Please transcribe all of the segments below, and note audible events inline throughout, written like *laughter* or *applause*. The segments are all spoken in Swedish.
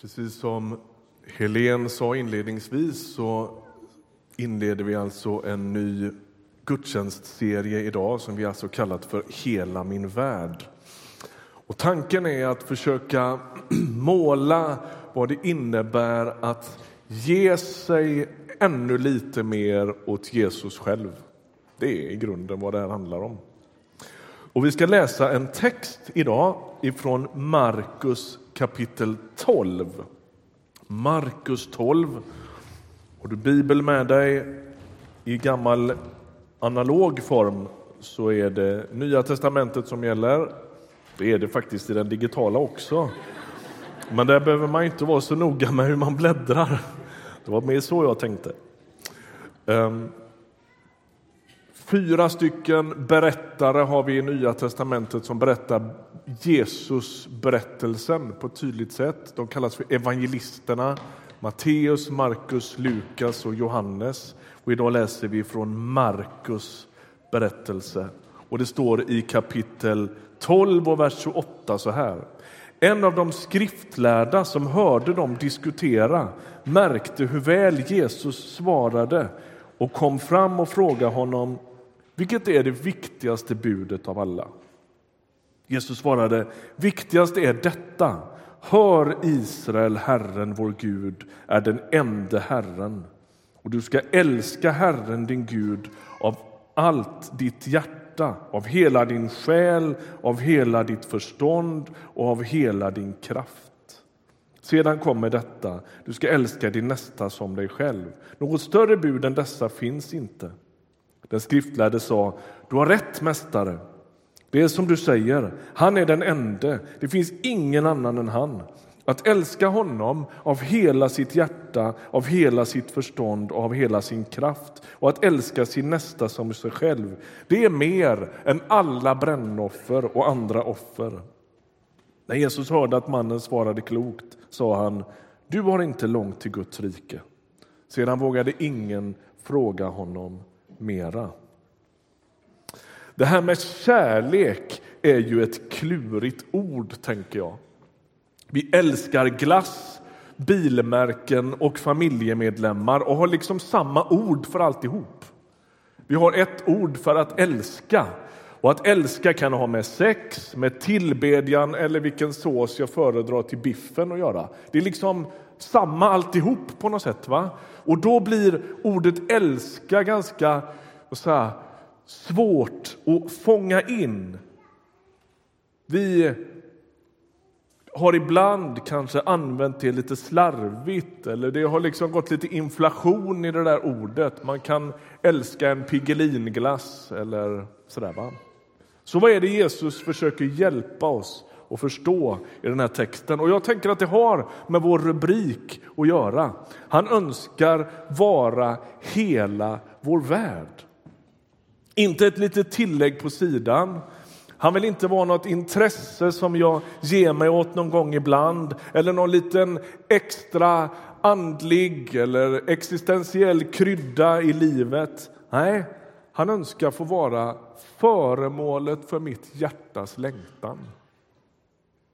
Precis som Helen sa inledningsvis så inleder vi alltså en ny gudstjänstserie idag som vi alltså kallat för Hela min värld. Och tanken är att försöka *clears throat* måla vad det innebär att ge sig ännu lite mer åt Jesus själv. Det är i grunden vad det här handlar om. Och vi ska läsa en text idag ifrån Markus kapitel 12. Markus 12. Har du Bibel med dig i gammal analog form så är det Nya testamentet som gäller. Det är det faktiskt i den digitala också. Men där behöver man inte vara så noga med hur man bläddrar. Det var mer så jag tänkte. Ehm, Fyra stycken berättare har vi i Nya testamentet som berättar Jesus berättelsen på ett tydligt sätt. De kallas för evangelisterna. Matteus, Markus, Lukas och Johannes. Och idag läser vi från Markus berättelse. Och Det står i kapitel 12 och vers 28 så här. En av de skriftlärda som hörde dem diskutera märkte hur väl Jesus svarade och kom fram och frågade honom vilket är det viktigaste budet av alla? Jesus svarade, viktigast är detta. Hör Israel, Herren vår Gud är den enda Herren och du ska älska Herren din Gud av allt ditt hjärta, av hela din själ, av hela ditt förstånd och av hela din kraft. Sedan kommer detta, du ska älska din nästa som dig själv. Något större bud än dessa finns inte. Den skriftlärde sa, du har rätt mästare. Det är som du säger, han är den ende, det finns ingen annan än han. Att älska honom av hela sitt hjärta, av hela sitt förstånd och av hela sin kraft och att älska sin nästa som sig själv, det är mer än alla brännoffer och andra offer. När Jesus hörde att mannen svarade klokt sa han, du har inte långt till Guds rike. Sedan vågade ingen fråga honom mera. Det här med kärlek är ju ett klurigt ord, tänker jag. Vi älskar glass, bilmärken och familjemedlemmar och har liksom samma ord för alltihop. Vi har ett ord för att älska. Och att älska kan ha med sex, med tillbedjan eller vilken sås jag föredrar till biffen att göra. Det är liksom samma alltihop på något sätt. va? Och då blir ordet älska ganska så här, svårt att fånga in. Vi har ibland kanske använt det lite slarvigt eller det har liksom gått lite inflation i det där ordet. Man kan älska en Piggelinglass eller sådär. Va? Så vad är det Jesus försöker hjälpa oss och förstå i den här texten? Och jag tänker att det har med vår rubrik att göra. Han önskar vara hela vår värld. Inte ett litet tillägg på sidan. Han vill inte vara något intresse som jag ger mig åt någon gång ibland eller någon liten extra andlig eller existentiell krydda i livet. Nej, han önskar få vara föremålet för mitt hjärtas längtan.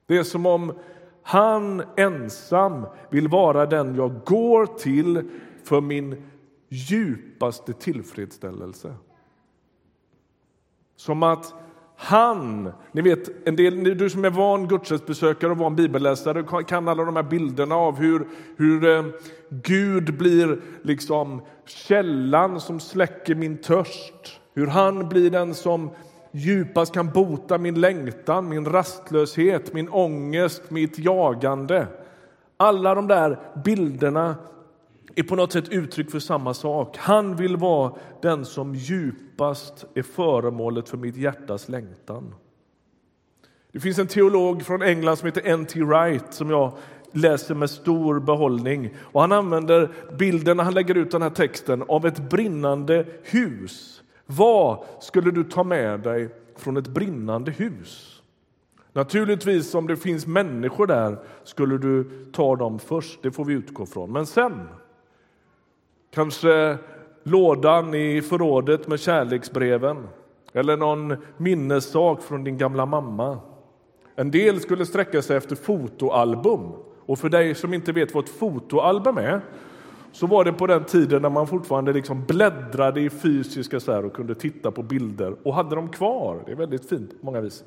Det är som om han ensam vill vara den jag går till för min djupaste tillfredsställelse. Som att han, ni vet, en del, du som är van gudstjänstbesökare och van bibelläsare kan alla de här bilderna av hur, hur eh, Gud blir liksom källan som släcker min törst. Hur han blir den som djupast kan bota min längtan, min rastlöshet, min ångest, mitt jagande. Alla de där bilderna är på något sätt uttryck för samma sak. Han vill vara den som djupast är föremålet för mitt hjärtas längtan. Det finns en teolog från England som heter N.T. Wright som jag läser med stor behållning. Och han använder bilden när han lägger ut den här texten av ett brinnande hus. Vad skulle du ta med dig från ett brinnande hus? Naturligtvis, om det finns människor där skulle du ta dem först, det får vi utgå från. Men sen? Kanske lådan i förrådet med kärleksbreven eller någon minnessak från din gamla mamma. En del skulle sträcka sig efter fotoalbum Och för dig som inte vet vad ett fotoalbum är så var det på den tiden när man fortfarande liksom bläddrade i fysiska så och kunde titta på bilder och hade dem kvar. Det är väldigt fint på många vis.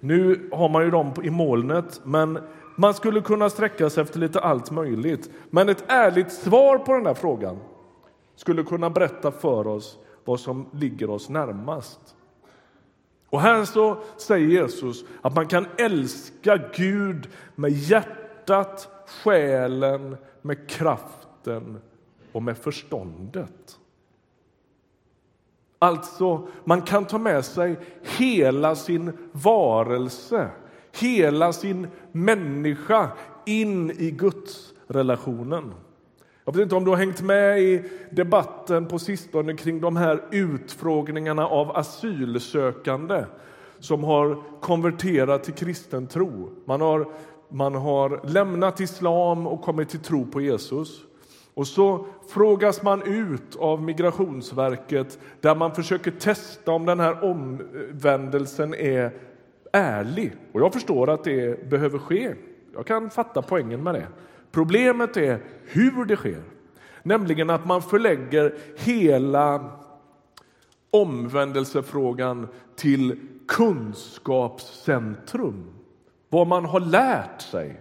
Nu har man ju dem i molnet, men man skulle kunna sträcka sig efter lite allt möjligt. Men ett ärligt svar på den här frågan skulle kunna berätta för oss vad som ligger oss närmast. Och här så säger Jesus att man kan älska Gud med hjärtat, själen, med kraft kraften och med förståndet. Alltså, man kan ta med sig hela sin varelse, hela sin människa in i Guds relationen. Jag vet inte om du har hängt med i debatten på sistone kring de här utfrågningarna av asylsökande som har konverterat till kristen tro. Man har, man har lämnat islam och kommit till tro på Jesus. Och så frågas man ut av Migrationsverket där man försöker testa om den här omvändelsen är ärlig. Och jag förstår att det behöver ske. Jag kan fatta poängen med det. Problemet är hur det sker, nämligen att man förlägger hela omvändelsefrågan till kunskapscentrum, vad man har lärt sig.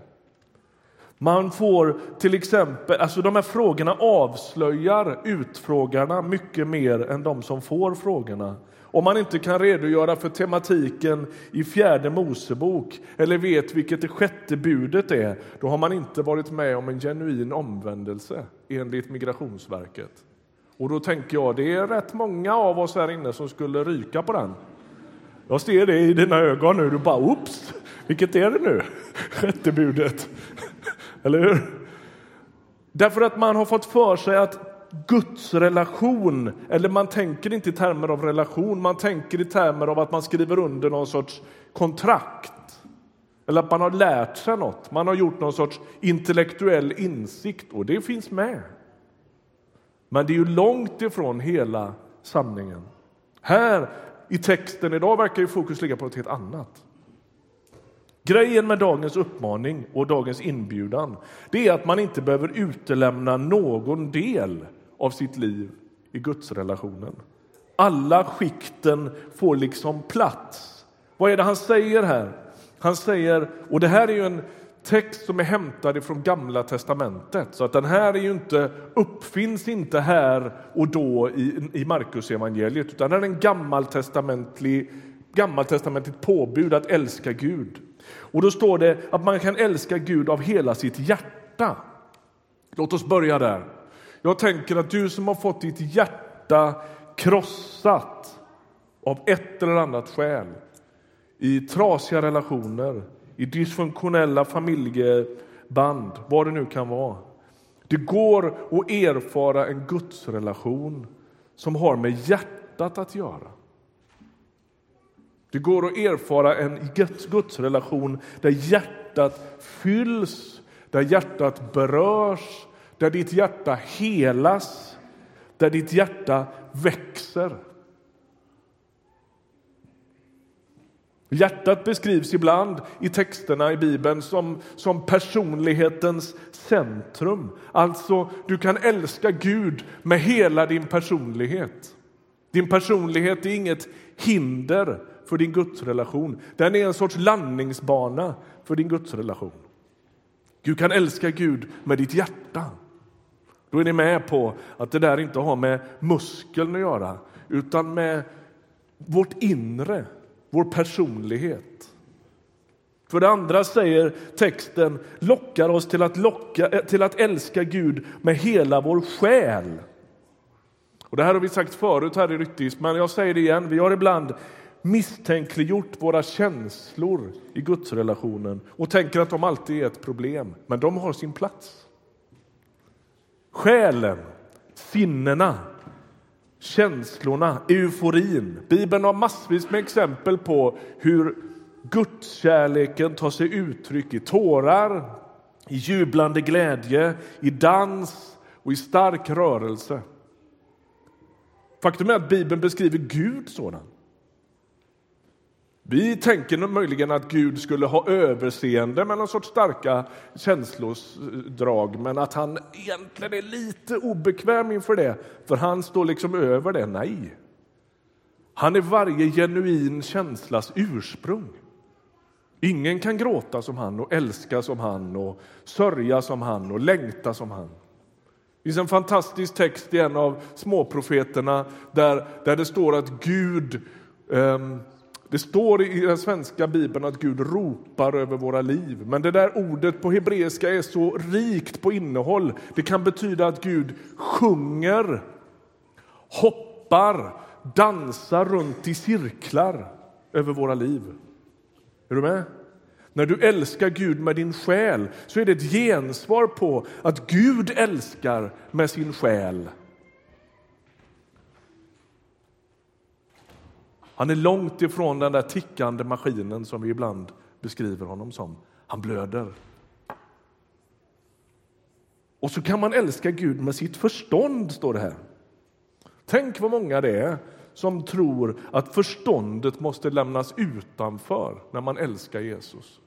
Man får till exempel, alltså de här frågorna avslöjar utfrågarna mycket mer än de som får frågorna. Om man inte kan redogöra för tematiken i fjärde Mosebok eller vet vilket det sjätte budet är, då har man inte varit med om en genuin omvändelse enligt Migrationsverket. Och då tänker jag, det är rätt många av oss här inne som skulle ryka på den. Jag ser det i dina ögon nu, du bara oops, vilket är det nu? *laughs* Sjätte budet. Eller hur? Därför att man har fått för sig att Guds relation, eller man tänker inte i termer av relation, man tänker i termer av att man skriver under någon sorts kontrakt. Eller att man har lärt sig något, man har gjort någon sorts intellektuell insikt och det finns med. Men det är ju långt ifrån hela sanningen. Här i texten idag verkar ju fokus ligga på något helt annat. Grejen med dagens uppmaning och dagens inbjudan det är att man inte behöver utelämna någon del av sitt liv i gudsrelationen. Alla skikten får liksom plats. Vad är det han säger här? Han säger, och det här är ju en text som är hämtad från Gamla testamentet, så att den här är ju inte, uppfinns inte här och då i, i Markus evangeliet, utan den är en gammaltestamentlig, gammaltestamentligt påbud att älska Gud. Och då står det att man kan älska Gud av hela sitt hjärta. Låt oss börja där. Jag tänker att du som har fått ditt hjärta krossat av ett eller annat skäl i trasiga relationer, i dysfunktionella familjeband, vad det nu kan vara. Det går att erfara en gudsrelation som har med hjärtat att göra. Det går att erfara en gudsrelation där hjärtat fylls, där hjärtat berörs, där ditt hjärta helas, där ditt hjärta växer. Hjärtat beskrivs ibland i texterna i Bibeln som, som personlighetens centrum. Alltså, du kan älska Gud med hela din personlighet. Din personlighet är inget hinder för din gudsrelation. Den är en sorts landningsbana för din gudsrelation. Du kan älska Gud med ditt hjärta. Då är ni med på att det där inte har med muskeln att göra utan med vårt inre, vår personlighet. För det andra säger texten lockar oss till att, locka, eh, till att älska Gud med hela vår själ. Och Det här har vi sagt förut här i Ryttis, men jag säger det igen. Vi har ibland misstänkliggjort våra känslor i gudsrelationen och tänker att de alltid är ett problem, men de har sin plats. Själen, sinnena, känslorna, euforin. Bibeln har massvis med exempel på hur gudskärleken tar sig uttryck i tårar, i jublande glädje, i dans och i stark rörelse. Faktum är att Bibeln beskriver Gud sådan. Vi tänker möjligen att Gud skulle ha överseende med någon sorts starka känslodrag men att han egentligen är lite obekväm inför det, för han står liksom över det. Nej. Han är varje genuin känslas ursprung. Ingen kan gråta som han och älska som han och sörja som han och längta som han. Det finns en fantastisk text i en av småprofeterna där, där det står att Gud um, det står i den svenska bibeln att Gud ropar över våra liv. Men det där ordet på hebreiska är så rikt på innehåll. Det kan betyda att Gud sjunger, hoppar, dansar runt i cirklar över våra liv. Är du med? När du älskar Gud med din själ så är det ett gensvar på att Gud älskar med sin själ. Han är långt ifrån den där tickande maskinen som vi ibland beskriver honom som. Han blöder. Och så kan man älska Gud med sitt förstånd, står det här. Tänk vad många det är som tror att förståndet måste lämnas utanför när man älskar Jesus.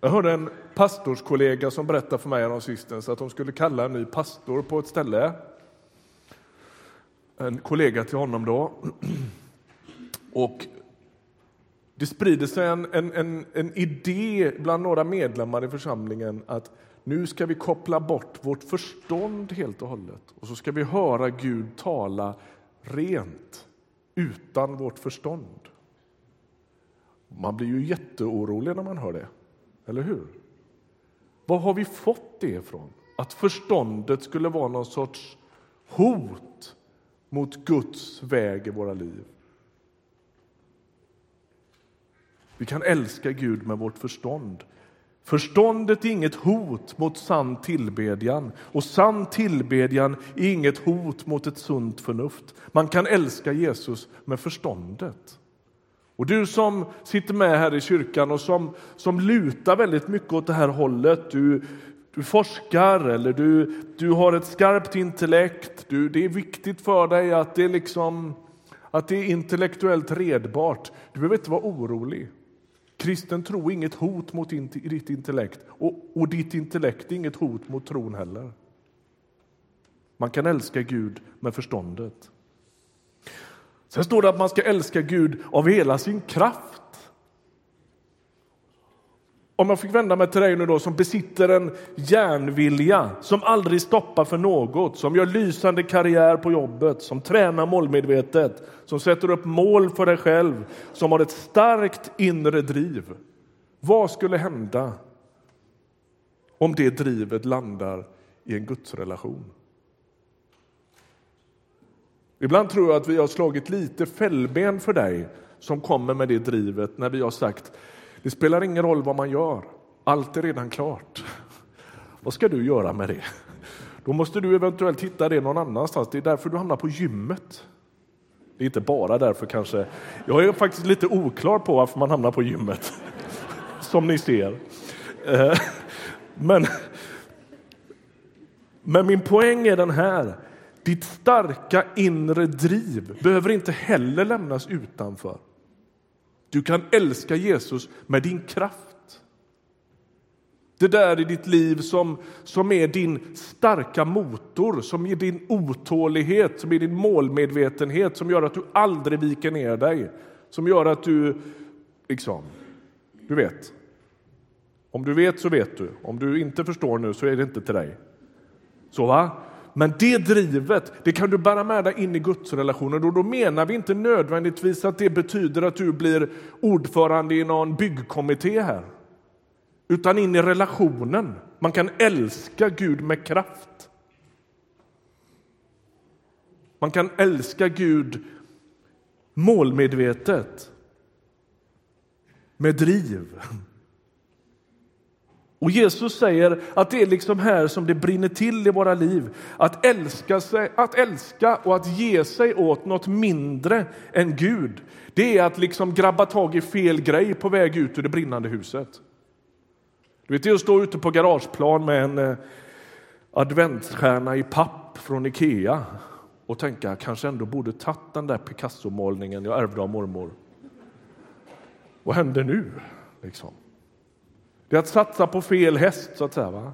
Jag hörde en pastorskollega som berättade för mig sistens att de skulle kalla en ny pastor på ett ställe. En kollega till honom då. Och det sprider sig en, en, en, en idé bland några medlemmar i församlingen att nu ska vi koppla bort vårt förstånd helt och hållet och så ska vi höra Gud tala rent, utan vårt förstånd. Man blir ju jätteorolig när man hör det, eller hur? Var har vi fått det ifrån? Att förståndet skulle vara någon sorts hot mot Guds väg i våra liv. Vi kan älska Gud med vårt förstånd. Förståndet är inget hot mot sann tillbedjan och sann tillbedjan är inget hot mot ett sunt förnuft. Man kan älska Jesus med förståndet. Och du som sitter med här i kyrkan och som, som lutar väldigt mycket åt det här hållet, du, du forskar eller du, du har ett skarpt intellekt, du, det är viktigt för dig att det, liksom, att det är intellektuellt redbart. Du behöver inte vara orolig. Kristen tro är inget hot mot ditt intellekt och, och ditt intellekt är inget hot mot tron heller. Man kan älska Gud med förståndet. Sen står det att man ska älska Gud av hela sin kraft. Om jag fick vända mig till dig nu då som besitter en järnvilja som aldrig stoppar för något, som gör lysande karriär på jobbet, som tränar målmedvetet, som sätter upp mål för dig själv, som har ett starkt inre driv. Vad skulle hända om det drivet landar i en gudsrelation? Ibland tror jag att vi har slagit lite fällben för dig som kommer med det drivet när vi har sagt det spelar ingen roll vad man gör, allt är redan klart. *laughs* Vad ska du göra med det? Då måste du eventuellt hitta det någon annanstans. Det är därför du hamnar på gymmet. Det är inte bara därför kanske. Jag är faktiskt lite oklar på varför man hamnar på gymmet, *laughs* som ni ser. Eh, *laughs* men, men min poäng är den här. Ditt starka inre driv behöver inte heller lämnas utanför. Du kan älska Jesus med din kraft. Det där i ditt liv som, som är din starka motor, som är din otålighet, som är din målmedvetenhet, som gör att du aldrig viker ner dig, som gör att du, liksom, du vet. Om du vet så vet du. Om du inte förstår nu så är det inte till dig. Så va? Men det drivet det kan du bära med dig in i gudsrelationen. Och då menar vi inte nödvändigtvis att det betyder att du blir ordförande i någon byggkommitté här. Utan in i relationen. Man kan älska Gud med kraft. Man kan älska Gud målmedvetet. Med driv. Och Jesus säger att det är liksom här som det brinner till i våra liv. Att älska, sig, att älska och att ge sig åt något mindre än Gud. Det är att liksom grabba tag i fel grej på väg ut ur det brinnande huset. Du vet, det är att stå ute på garageplan med en, eh, adventsstjärna i papp från Ikea och tänka kanske ändå borde tagit den där Picasso-målningen jag ärvde av mormor. Vad händer nu? Liksom. Det är att satsa på fel häst, så att säga. Va?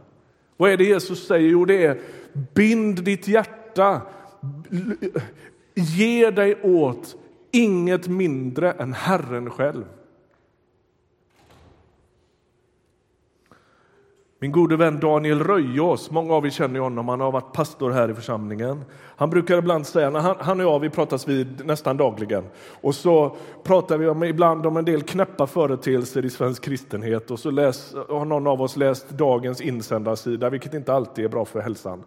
Vad är det Jesus säger? Jo, det är bind ditt hjärta, ge dig åt inget mindre än Herren själv. Min gode vän Daniel Röjås, många av er känner honom, han har varit pastor här i församlingen. Han brukar ibland säga, när han, han och jag vi pratas vid nästan dagligen, och så pratar vi om, ibland om en del knäppa företeelser i svensk kristenhet och så läs, har någon av oss läst dagens insändarsida, vilket inte alltid är bra för hälsan.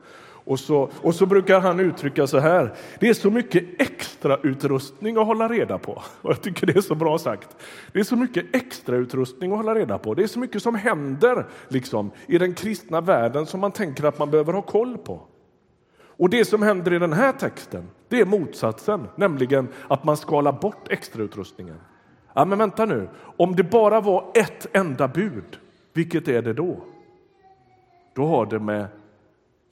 Och så, och så brukar han uttrycka så här, det är så mycket extra utrustning att hålla reda på. Och *laughs* jag tycker det är så bra sagt. Det är så mycket extra utrustning att hålla reda på. Det är så mycket som händer liksom, i den kristna världen som man tänker att man behöver ha koll på. Och det som händer i den här texten, det är motsatsen, nämligen att man skalar bort extrautrustningen. Ja, men vänta nu, om det bara var ett enda bud, vilket är det då? Då har det med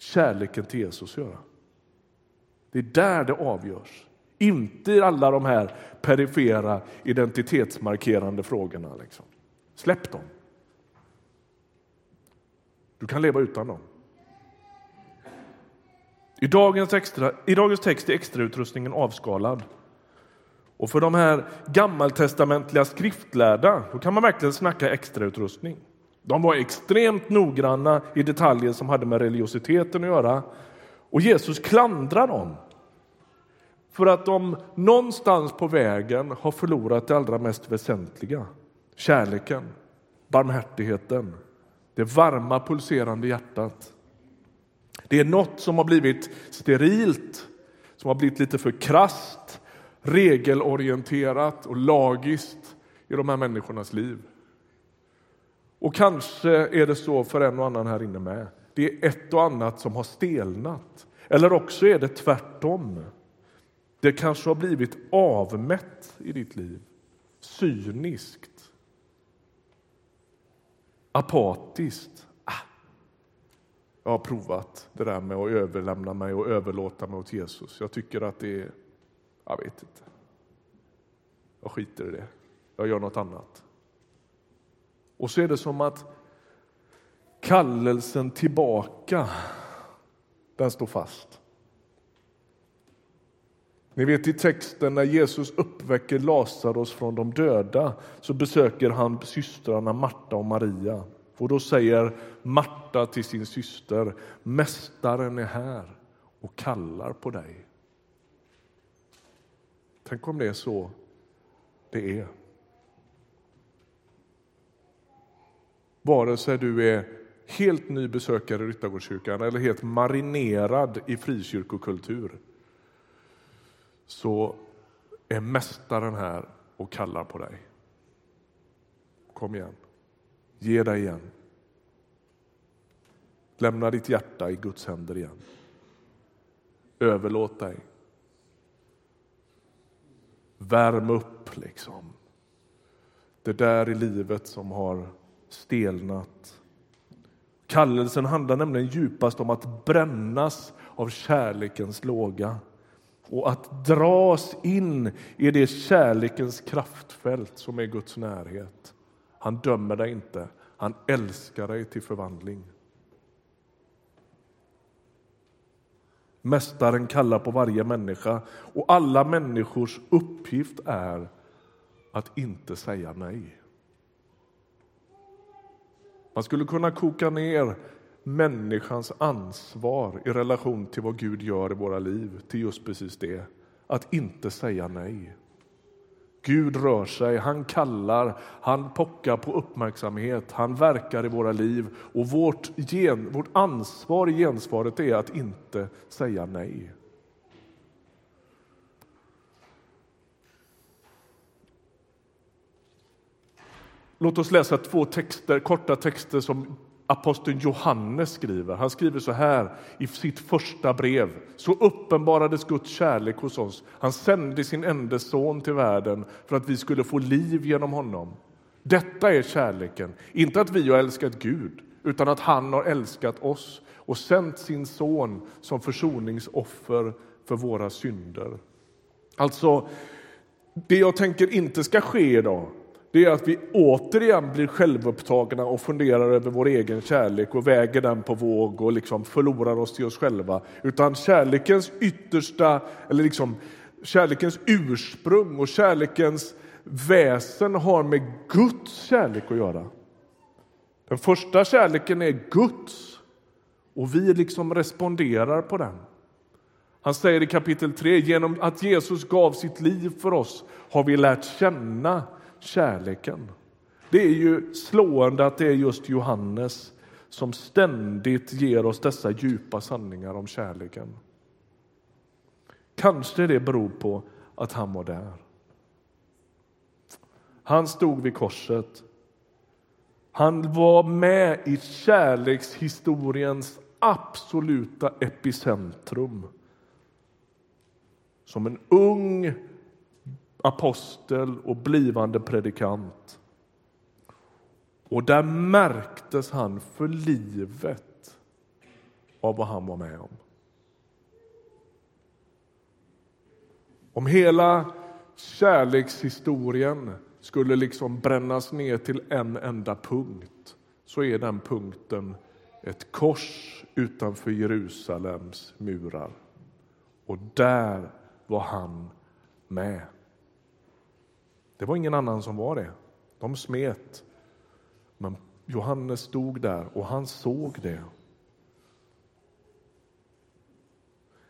kärleken till Jesus göra. Det är där det avgörs. Inte i alla de här perifera identitetsmarkerande frågorna. Liksom. Släpp dem. Du kan leva utan dem. I dagens, extra, I dagens text är extrautrustningen avskalad. Och för de här gammaltestamentliga skriftlärda då kan man verkligen snacka extrautrustning. De var extremt noggranna i detaljer som hade med religiositeten att göra. Och Jesus klandrar dem för att de någonstans på vägen har förlorat det allra mest väsentliga. Kärleken, barmhärtigheten, det varma pulserande hjärtat. Det är något som har blivit sterilt, som har blivit lite för krast, regelorienterat och lagiskt i de här människornas liv. Och kanske är det så för en och annan här inne med. Det är ett och annat som har stelnat. Eller också är det tvärtom. Det kanske har blivit avmätt i ditt liv. Cyniskt. Apatiskt. Ah. Jag har provat det där med att överlämna mig och överlåta mig åt Jesus. Jag tycker att det är... Jag vet inte. Jag skiter i det. Jag gör något annat. Och så är det som att kallelsen tillbaka, den står fast. Ni vet i texten när Jesus uppväcker Lazarus från de döda så besöker han systrarna Marta och Maria. Och då säger Marta till sin syster, Mästaren är här och kallar på dig. Tänk om det är så det är. Vare sig du är helt ny besökare i Ryttargårdskyrkan eller helt marinerad i frikyrkokultur så är Mästaren här och kallar på dig. Kom igen. Ge dig igen. Lämna ditt hjärta i Guds händer igen. Överlåt dig. Värm upp, liksom. Det där i livet som har stelnat. Kallelsen handlar nämligen djupast om att brännas av kärlekens låga och att dras in i det kärlekens kraftfält som är Guds närhet. Han dömer dig inte, han älskar dig till förvandling. Mästaren kallar på varje människa och alla människors uppgift är att inte säga nej. Man skulle kunna koka ner människans ansvar i relation till vad Gud gör i våra liv till just precis det, att inte säga nej. Gud rör sig, han kallar, han pockar på uppmärksamhet, han verkar i våra liv och vårt, gen, vårt ansvar i gensvaret är att inte säga nej. Låt oss läsa två texter, korta texter som aposteln Johannes skriver. Han skriver så här i sitt första brev. Så uppenbarades Guds kärlek hos oss. Han sände sin enda son till världen för att vi skulle få liv genom honom. Detta är kärleken, inte att vi har älskat Gud, utan att han har älskat oss och sänt sin son som försoningsoffer för våra synder. Alltså, det jag tänker inte ska ske idag det är att vi återigen blir självupptagna och funderar över vår egen kärlek och väger den på våg och liksom förlorar oss till oss själva. Utan kärlekens yttersta, eller liksom kärlekens ursprung och kärlekens väsen har med Guds kärlek att göra. Den första kärleken är Guds och vi liksom responderar på den. Han säger i kapitel 3, genom att Jesus gav sitt liv för oss har vi lärt känna kärleken. Det är ju slående att det är just Johannes som ständigt ger oss dessa djupa sanningar om kärleken. Kanske det beror på att han var där. Han stod vid korset. Han var med i kärlekshistoriens absoluta epicentrum. Som en ung apostel och blivande predikant. Och där märktes han för livet av vad han var med om. Om hela kärlekshistorien skulle liksom brännas ner till en enda punkt så är den punkten ett kors utanför Jerusalems murar. Och där var han med. Det var ingen annan som var det. De smet. Men Johannes stod där och han såg det.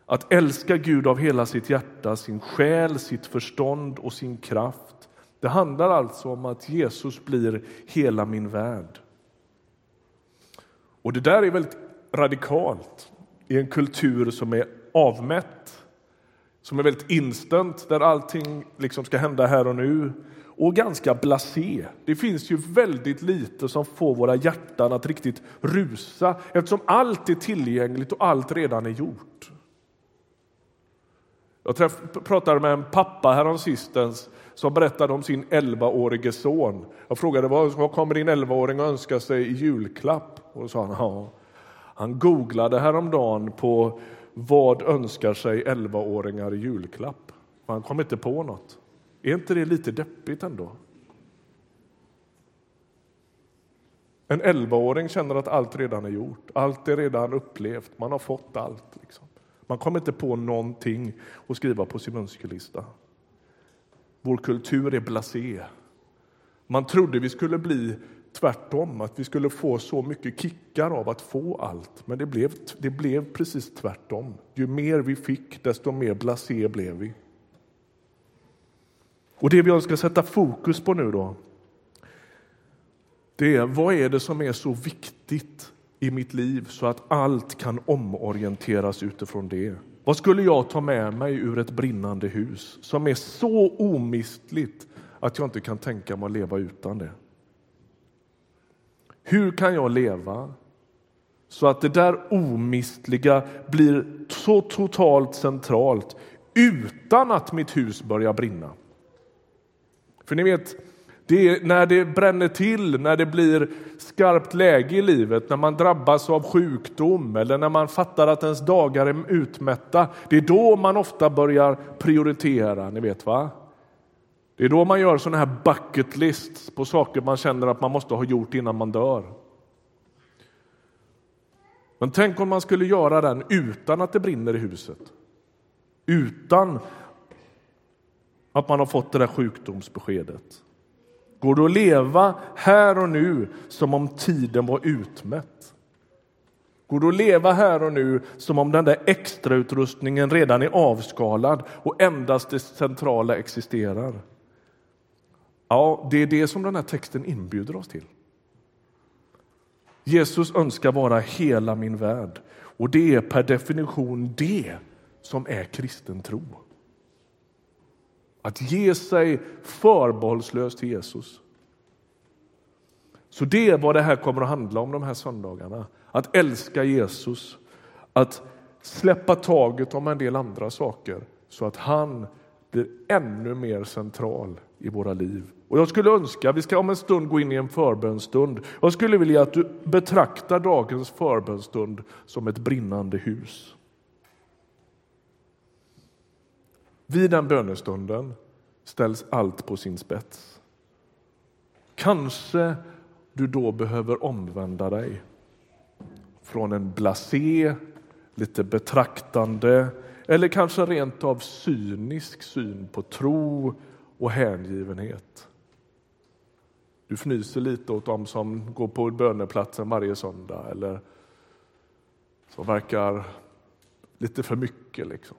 Att älska Gud av hela sitt hjärta, sin själ, sitt förstånd och sin kraft. Det handlar alltså om att Jesus blir hela min värld. Och det där är väldigt radikalt i en kultur som är avmätt, som är väldigt instant, där allting liksom ska hända här och nu och ganska blasé. Det finns ju väldigt lite som får våra hjärtan att riktigt rusa eftersom allt är tillgängligt och allt redan är gjort. Jag träff, pratade med en pappa häromsistens som berättade om sin 11-årige son. Jag frågade vad, vad kommer din 11-åring att önska sig i julklapp? Och sa han, ja. Han googlade häromdagen på vad önskar sig 11-åringar i julklapp. Han kom inte på något. Är inte det lite deppigt ändå? En 11-åring känner att allt redan är gjort, allt är redan upplevt, man har fått allt. Liksom. Man kommer inte på någonting att skriva på sin önskelista. Vår kultur är blasé. Man trodde vi skulle bli tvärtom, att vi skulle få så mycket kickar av att få allt. Men det blev, det blev precis tvärtom. Ju mer vi fick, desto mer blasé blev vi. Och det vi ska sätta fokus på nu då, det är vad är det som är så viktigt i mitt liv så att allt kan omorienteras utifrån det. Vad skulle jag ta med mig ur ett brinnande hus som är så omistligt att jag inte kan tänka mig att leva utan det? Hur kan jag leva så att det där omistliga blir så totalt centralt utan att mitt hus börjar brinna? För ni vet, det är när det bränner till, när det blir skarpt läge i livet, när man drabbas av sjukdom eller när man fattar att ens dagar är utmätta. Det är då man ofta börjar prioritera, ni vet va? Det är då man gör sådana här bucket lists på saker man känner att man måste ha gjort innan man dör. Men tänk om man skulle göra den utan att det brinner i huset. Utan att man har fått det där sjukdomsbeskedet. Går det att leva här och nu som om tiden var utmätt? Går det att leva här och nu som om den där extrautrustningen redan är avskalad och endast det centrala existerar? Ja, det är det som den här texten inbjuder oss till. Jesus önskar vara hela min värld och det är per definition det som är kristen tro. Att ge sig förbehållslöst till Jesus. Så det är vad det här kommer att handla om de här söndagarna. Att älska Jesus, att släppa taget om en del andra saker så att han blir ännu mer central i våra liv. Och jag skulle önska, vi ska om en stund gå in i en förbönstund. Jag skulle vilja att du betraktar dagens förbönstund som ett brinnande hus. Vid den bönestunden ställs allt på sin spets. Kanske du då behöver omvända dig från en blasé, lite betraktande eller kanske rent av cynisk syn på tro och hängivenhet. Du fnyser lite åt dem som går på böneplatsen varje söndag eller som verkar lite för mycket. Liksom.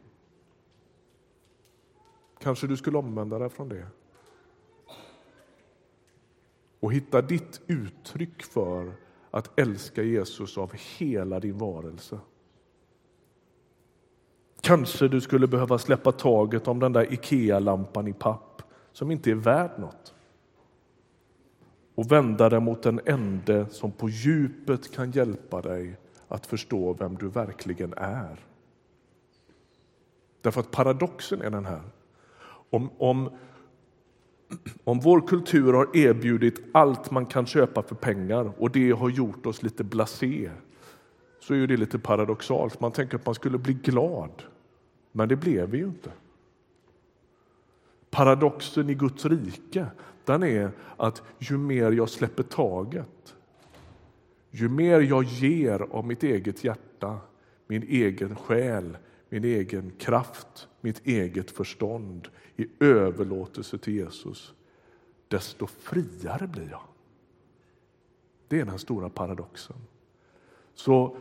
Kanske du skulle omvända dig från det och hitta ditt uttryck för att älska Jesus av hela din varelse. Kanske du skulle behöva släppa taget om den där Ikea-lampan i papp som inte är värd något och vända dig mot den ende som på djupet kan hjälpa dig att förstå vem du verkligen är. Därför att paradoxen är den här. Om, om, om vår kultur har erbjudit allt man kan köpa för pengar och det har gjort oss lite blasé så är det lite paradoxalt. Man tänker att man skulle bli glad, men det blev vi ju inte. Paradoxen i Guds rike den är att ju mer jag släpper taget ju mer jag ger av mitt eget hjärta, min egen själ, min egen kraft, mitt eget förstånd i överlåtelse till Jesus, desto friare blir jag. Det är den stora paradoxen. Så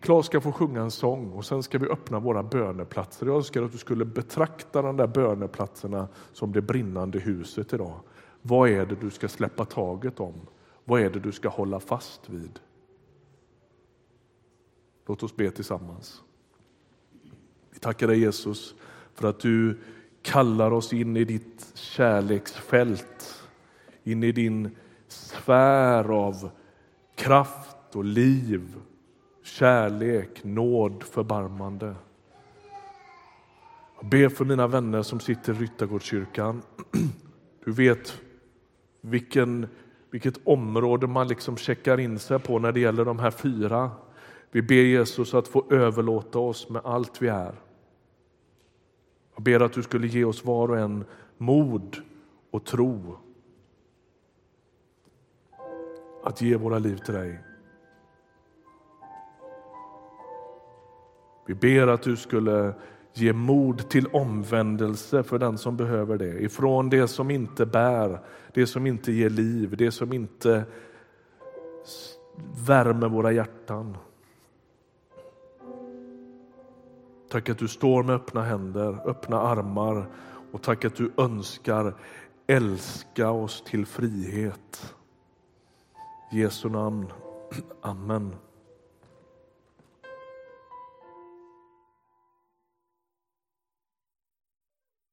Claes ska få sjunga en sång och sen ska vi öppna våra böneplatser. Jag önskar att du skulle betrakta de där böneplatserna som det brinnande huset idag. Vad är det du ska släppa taget om? Vad är det du ska hålla fast vid? Låt oss be tillsammans. Vi tackar dig Jesus för att du kallar oss in i ditt kärleksfält, in i din sfär av kraft och liv, kärlek, nåd, förbarmande. Jag ber för mina vänner som sitter i Ryttargårdskyrkan. *clears throat* Du vet vilken, vilket område man liksom checkar in sig på när det gäller de här fyra. Vi ber Jesus att få överlåta oss med allt vi är. Jag ber att du skulle ge oss var och en mod och tro att ge våra liv till dig. Vi ber att du skulle ge mod till omvändelse för den som behöver det. Ifrån det som inte bär, det som inte ger liv, det som inte värmer våra hjärtan. Tack att du står med öppna händer, öppna armar och tack att du önskar älska oss till frihet. I Jesu namn. *clears throat* Amen.